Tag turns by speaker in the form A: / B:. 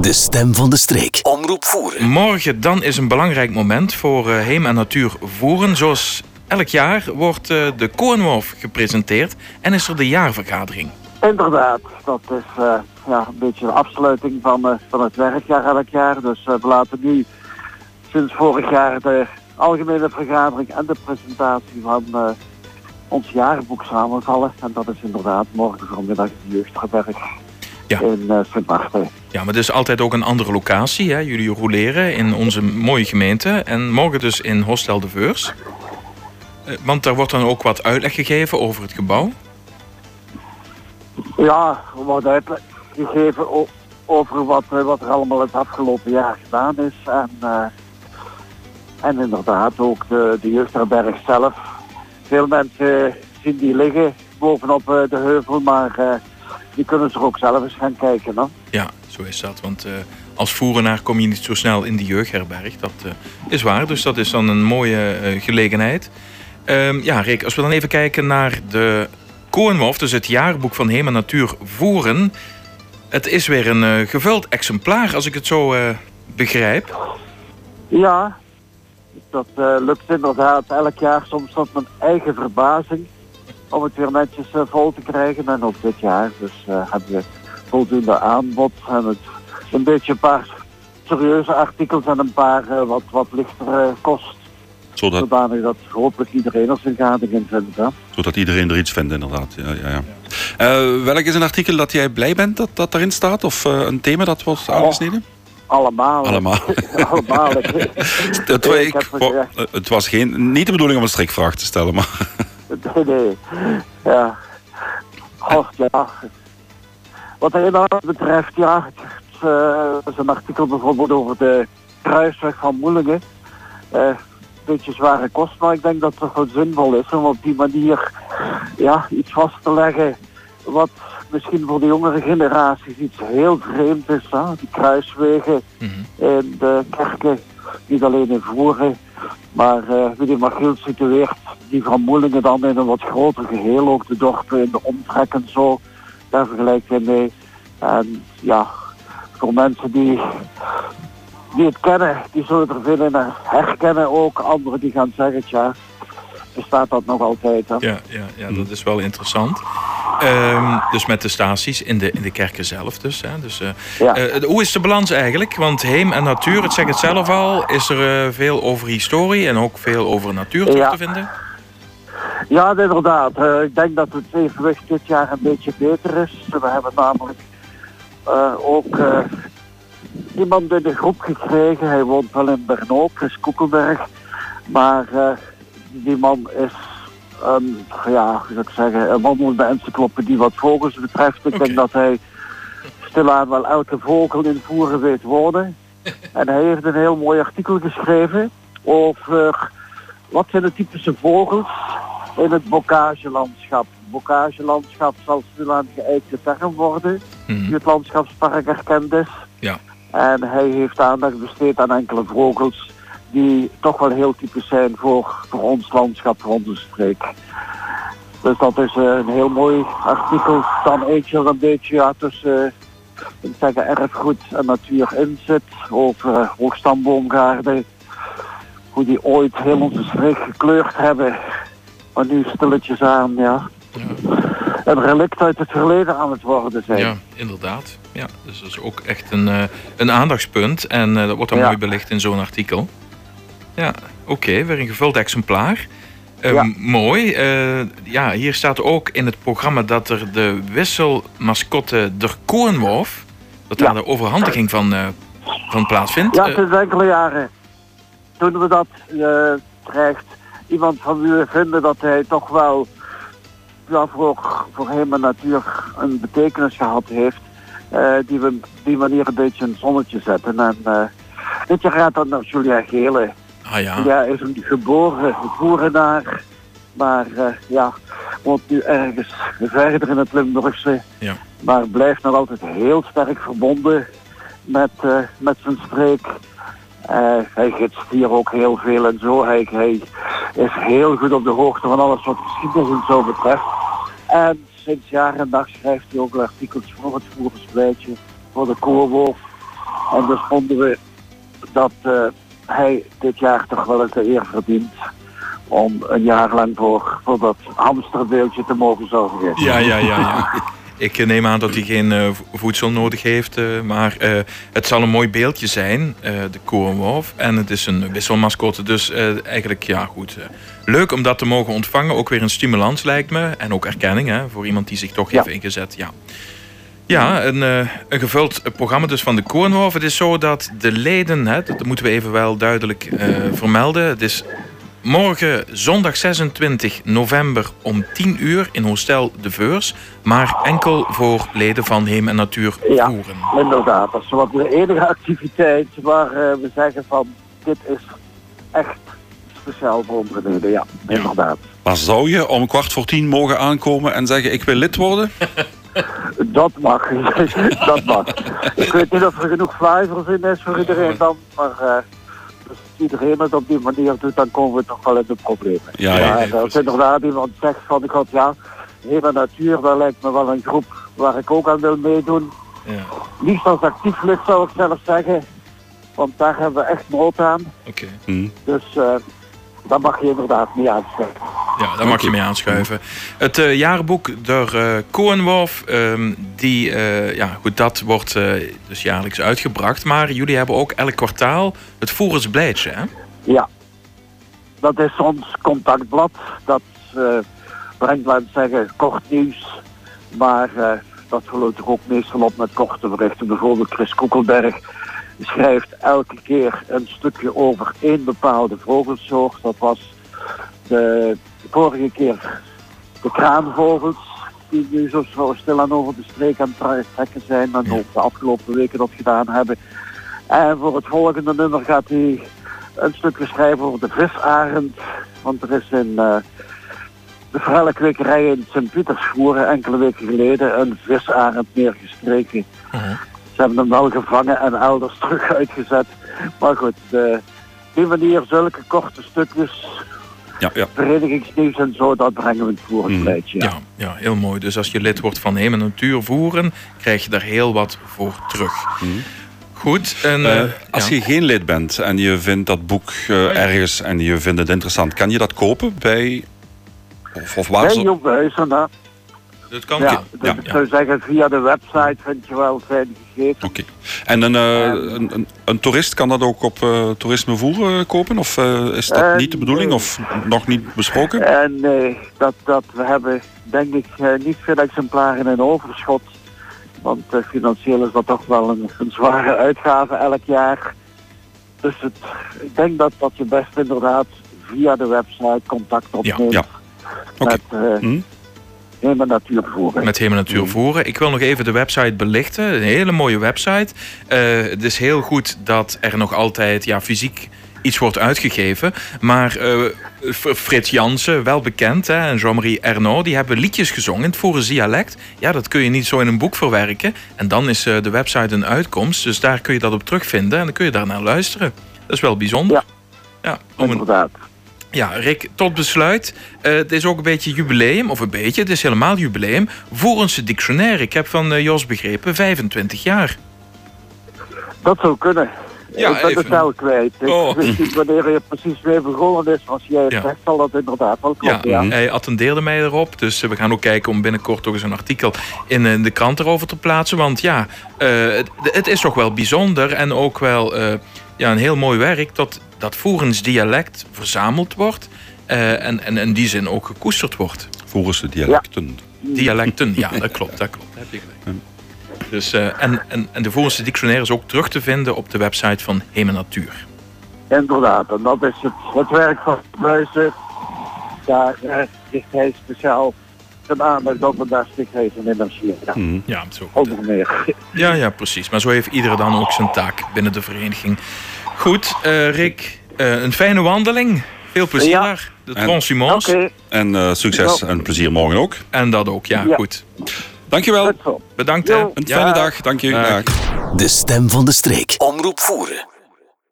A: De stem van de streek. Omroep Voeren.
B: Morgen dan is een belangrijk moment voor uh, Heem en Natuur Voeren. Zoals elk jaar wordt uh, de Koornwolf gepresenteerd en is er de jaarvergadering.
C: Inderdaad, dat is uh, ja, een beetje de afsluiting van, van het werkjaar elk jaar. Dus we laten nu sinds vorig jaar de algemene vergadering en de presentatie van ons jaarboek samenvallen. En dat is inderdaad morgen vanmiddag de Jeugdgeberg ja. in uh, Sint Maarten.
B: Ja, maar het is altijd ook een andere locatie. Hè? Jullie roleren in onze mooie gemeente. En morgen dus in Hostel de Veurs. Uh, want daar wordt dan ook wat uitleg gegeven over het gebouw.
C: Ja, er wordt uitleg gegeven over wat, eh, wat er allemaal het afgelopen jaar gedaan is. En, en inderdaad ook de, de jeugdherberg zelf. Veel mensen zien die liggen bovenop de heuvel, maar die kunnen zich ook zelf eens gaan kijken. Hè?
B: Ja, zo is dat. Want uh, als voerenaar kom je niet zo snel in de jeugdherberg. Dat uh, is waar. Dus dat is dan een mooie uh, gelegenheid. Um, ja, Rick, als we dan even kijken naar de Koornwolf, dus het jaarboek van Hema Natuur Voeren. Het is weer een gevuld exemplaar, als ik het zo begrijp.
C: Ja, dat lukt inderdaad elk jaar soms tot mijn eigen verbazing om het weer netjes vol te krijgen. En ook dit jaar dus hebben we voldoende aanbod en het een beetje een paar serieuze artikels en een paar uh, wat, wat lichtere kost. Zodat... Zodanig dat hopelijk iedereen er zijn gading in vindt. Hè?
D: Zodat iedereen er iets vindt inderdaad. Ja, ja, ja. welk is een artikel dat jij blij bent dat, dat erin staat? Of een thema dat wordt oh, aangesneden?
C: allemaal.
D: Allemaal.
C: allemaal.
D: het, ik, het was geen, niet de bedoeling om een strikvraag te stellen, maar...
C: Nee, nee. Ja. Och, ja. Wat de inhoud betreft, ja, het uh, is een artikel bijvoorbeeld over de kruisweg van Moelingen. Uh, een beetje zware kost, maar ik denk dat het wel zinvol is om op die manier ja, iets vast te leggen wat misschien voor de jongere generaties iets heel vreemd is. Hè? Die kruiswegen mm in de kerken, niet alleen in Voeren, maar uh, wie die Magiel situeert, die van Moelingen dan in een wat groter geheel, ook de dorpen in de omtrek en zo, daar vergelijk je mee. En ja, voor mensen die, die het kennen, die zullen er veel in herkennen ook. Anderen die gaan zeggen, ja, bestaat dat nog altijd. Hè?
B: Ja, ja, ja, dat is wel interessant. Um, dus met de staties in de, in de kerken zelf dus. Hè. dus uh, ja. uh, hoe is de balans eigenlijk? Want heem en natuur, het zegt het zelf al, is er uh, veel over historie en ook veel over natuur terug ja. te vinden?
C: Ja, inderdaad. ik denk dat het evenwicht dit jaar een beetje beter is. We hebben namelijk ook iemand in de groep gekregen. Hij woont wel in Bernop, is Koekelberg. Maar die man is een, ja, hoe zou ik zeggen, een wandelende encyclopedie wat vogels betreft. Ik okay. denk dat hij stilaan wel elke vogel in voeren weet worden. en hij heeft een heel mooi artikel geschreven over wat zijn de typische vogels in het bokagelandschap. Bokagelandschap zal stilaan geëikte term worden, mm. die het landschapspark erkend is.
B: Ja.
C: En hij heeft aandacht besteed aan enkele vogels die toch wel heel typisch zijn voor, voor ons landschap, voor onze streek. Dus dat is uh, een heel mooi artikel. Dan eentje er een beetje ja, tussen uh, ik zeggen, erfgoed en natuur in zit. Over uh, hoogstamboomgaarden. Hoe die ooit heel onze streek gekleurd hebben. Maar nu stilletjes aan, ja. ja. Een relict uit het verleden aan het worden zijn.
B: Ja, inderdaad. Ja, dus dat is ook echt een, een aandachtspunt. En dat wordt dan ja. mooi belicht in zo'n artikel. Ja, oké, weer een gevuld exemplaar. Uh, ja. Mooi. Uh, ja, hier staat ook in het programma dat er de wisselmascotte der Koornwolf, dat daar de overhandiging van, van plaatsvindt.
C: Ja, sinds enkele jaren. Toen we dat krijgt, iemand van we vinden dat hij toch wel ja, voor, voor hem en natuur een betekenis gehad heeft, die we op die manier een beetje een zonnetje zetten. En dit jaar gaat dat naar Julia Gele.
B: Ah, ja.
C: ja, is een geboren boerenaar. Maar uh, ja, woont nu ergens verder in het Limburgse.
B: Ja.
C: Maar blijft nog altijd heel sterk verbonden met, met zijn streek. Uh, hij gidst hier ook heel veel en zo. Hij, hij is heel goed op de hoogte van alles wat geschiedenis en zo betreft. En sinds jaar en dag schrijft hij ook artikels voor het Voerenspleitje, voor de Koorwolf. En dus vonden we dat uh, hij dit jaar toch wel eens de eer verdient om een jaar lang voor, voor dat hamsterbeeldje te mogen zorgen.
B: Ja, ja, ja, ja. Ik neem aan dat hij geen uh, voedsel nodig heeft, uh, maar het zal een mooi beeldje zijn, de korenwolf. En het is een wisselmascotte, dus eigenlijk ja goed. leuk om dat te mogen ontvangen, ook weer een stimulans lijkt me. En ook erkenning hè, voor iemand die zich toch heeft ingezet. Ja. Ja, een, een gevuld programma dus van de Korenwolf. Het is zo dat de leden, hè, dat moeten we even wel duidelijk vermelden. Het is Morgen zondag 26 november om 10 uur in Hostel De Veurs. Maar enkel voor leden van Heem en Natuur voeren.
C: Ja, inderdaad. Dat is wat de enige activiteit waar uh, we zeggen van dit is echt speciaal voor onze leden. Ja, inderdaad.
D: Maar zou je om kwart voor tien mogen aankomen en zeggen ik wil lid worden?
C: Dat mag. dat mag. Ik weet niet of er genoeg flyers in is voor iedereen dan, maar... Uh, iedereen het op die manier doet, dan komen we toch wel in de problemen. Ja, ja, ja, als inderdaad iemand zegt van, ik had ja, hele natuur, dat lijkt me wel een groep waar ik ook aan wil meedoen. Ja. Niet als actief lid zou ik zelf zeggen, want daar hebben we echt nood aan.
B: Oké.
C: Okay. Dus uh, daar mag je inderdaad mee aanschuiven.
B: Ja, daar mag je mee aanschuiven. Het uh, jaarboek door uh, Koenwolf, um, die, uh, ja, goed, dat wordt dus jaarlijks uitgebracht. Maar jullie hebben ook elk kwartaal het Voerersblijtje, hè?
C: Ja, dat is ons contactblad. Dat brengt, laten we zeggen, kort nieuws. Maar dat ik ook meestal op met korte berichten. Bijvoorbeeld Chris Koekelberg schrijft elke keer een stukje over één bepaalde vogelsoort. Dat was de, vorige keer de kraanvogels, die nu zo, zo stilaan over de streek aan het trekken zijn. En ook de afgelopen weken dat gedaan hebben. En voor het volgende nummer gaat hij een stukje schrijven over de visarend. Want er is in uh, de Vrelkwekerij in Sint-Pietersvoeren enkele weken geleden een visarend neergestreken. Uh -huh. Ze hebben hem wel gevangen en elders terug uitgezet. Maar goed, de, die manier zulke korte stukjes ja, ja. verenigingsnieuws en zo, dat brengen we voor het mm. Ja.
B: ja. Ja, heel mooi. Dus als je lid wordt van Heem en Natuur Voeren, krijg je daar heel wat voor terug. Mm. Goed. En, uh,
D: als je geen lid bent en je vindt dat boek uh, ergens en je vindt het interessant, kan je dat kopen bij...
C: Of, of waar? Bij Job Huizen,
B: dat kan ja,
C: dus ik zou zeggen, via de website vind je wel zijn gegevens.
D: Oké. En een, uh, een, een, een, toerist kan dat ook op uh, toerisme voeren kopen? Of is dat niet de bedoeling of nog niet besproken?
C: nee, dat, dat, we hebben denk ik niet veel exemplaren in overschot. Want financieel is dat toch wel een, een, zware uitgave elk jaar. Dus het, ik denk dat, dat je best inderdaad via de website contact opneemt. Ja, ja. Met, hm? Hema Natuur Voeren.
B: Met Hema Natuur Voeren. Ik wil nog even de website belichten. Een hele mooie website. Uh, het is heel goed dat er nog altijd ja, fysiek iets wordt uitgegeven. Maar uh, Frits Jansen, wel bekend, hè, en Jean-Marie Ernaud, die hebben liedjes gezongen in het Voeren dialect. Ja, dat kun je niet zo in een boek verwerken. En dan is uh, de website een uitkomst. Dus daar kun je dat op terugvinden en dan kun je daar naar luisteren. Dat is wel bijzonder.
C: Ja, ja inderdaad.
B: Ja, Rick, tot besluit. Uh, het is ook een beetje jubileum, of een beetje, het is helemaal jubileum. Voerense dictionaire. Ik heb van uh, Jos begrepen, 25 jaar.
C: Dat zou kunnen. Ja, ik ben het tel kwijt. Oh. Ik weet niet wanneer je precies weer begonnen is. Als jij het ja. zegt, zal dat inderdaad wel kloppen. Ja,
B: ja. Hij attendeerde mij erop. Dus we gaan ook kijken om binnenkort toch eens een artikel in, de krant erover te plaatsen. Want ja, uh, het, het, is toch wel bijzonder en ook wel ja, een heel mooi werk... dat dat Voerens dialect verzameld wordt uh, en, en in die zin ook gekoesterd wordt.
D: Voerense dialecten.
B: Ja. Dialecten, ja, dat klopt, dat klopt. Heb je gelijk. Dus, uh, en, en, en de Voerense dictionaire is ook terug te vinden op de website van Hemen Natuur.
C: Inderdaad, en dat is het, het werk van Muizen. Daar uh, ligt hij speciaal zijn aandacht op en daar sticht hij zijn energie. Ja,
B: mm. ja zo.
C: Ook meer.
B: Ja, ja, precies. Maar zo heeft iedereen dan ook zijn taak binnen de vereniging. Goed, uh, Rick, uh, een fijne wandeling. Veel plezier. Ja. De Transhumance.
C: Okay.
D: En uh, succes en plezier morgen ook.
B: En dat ook, ja, ja. goed.
D: Dankjewel.
B: Bedankt. Hè.
D: Een fijne dag. Dank je.
A: De stem van de streek. Omroep voeren.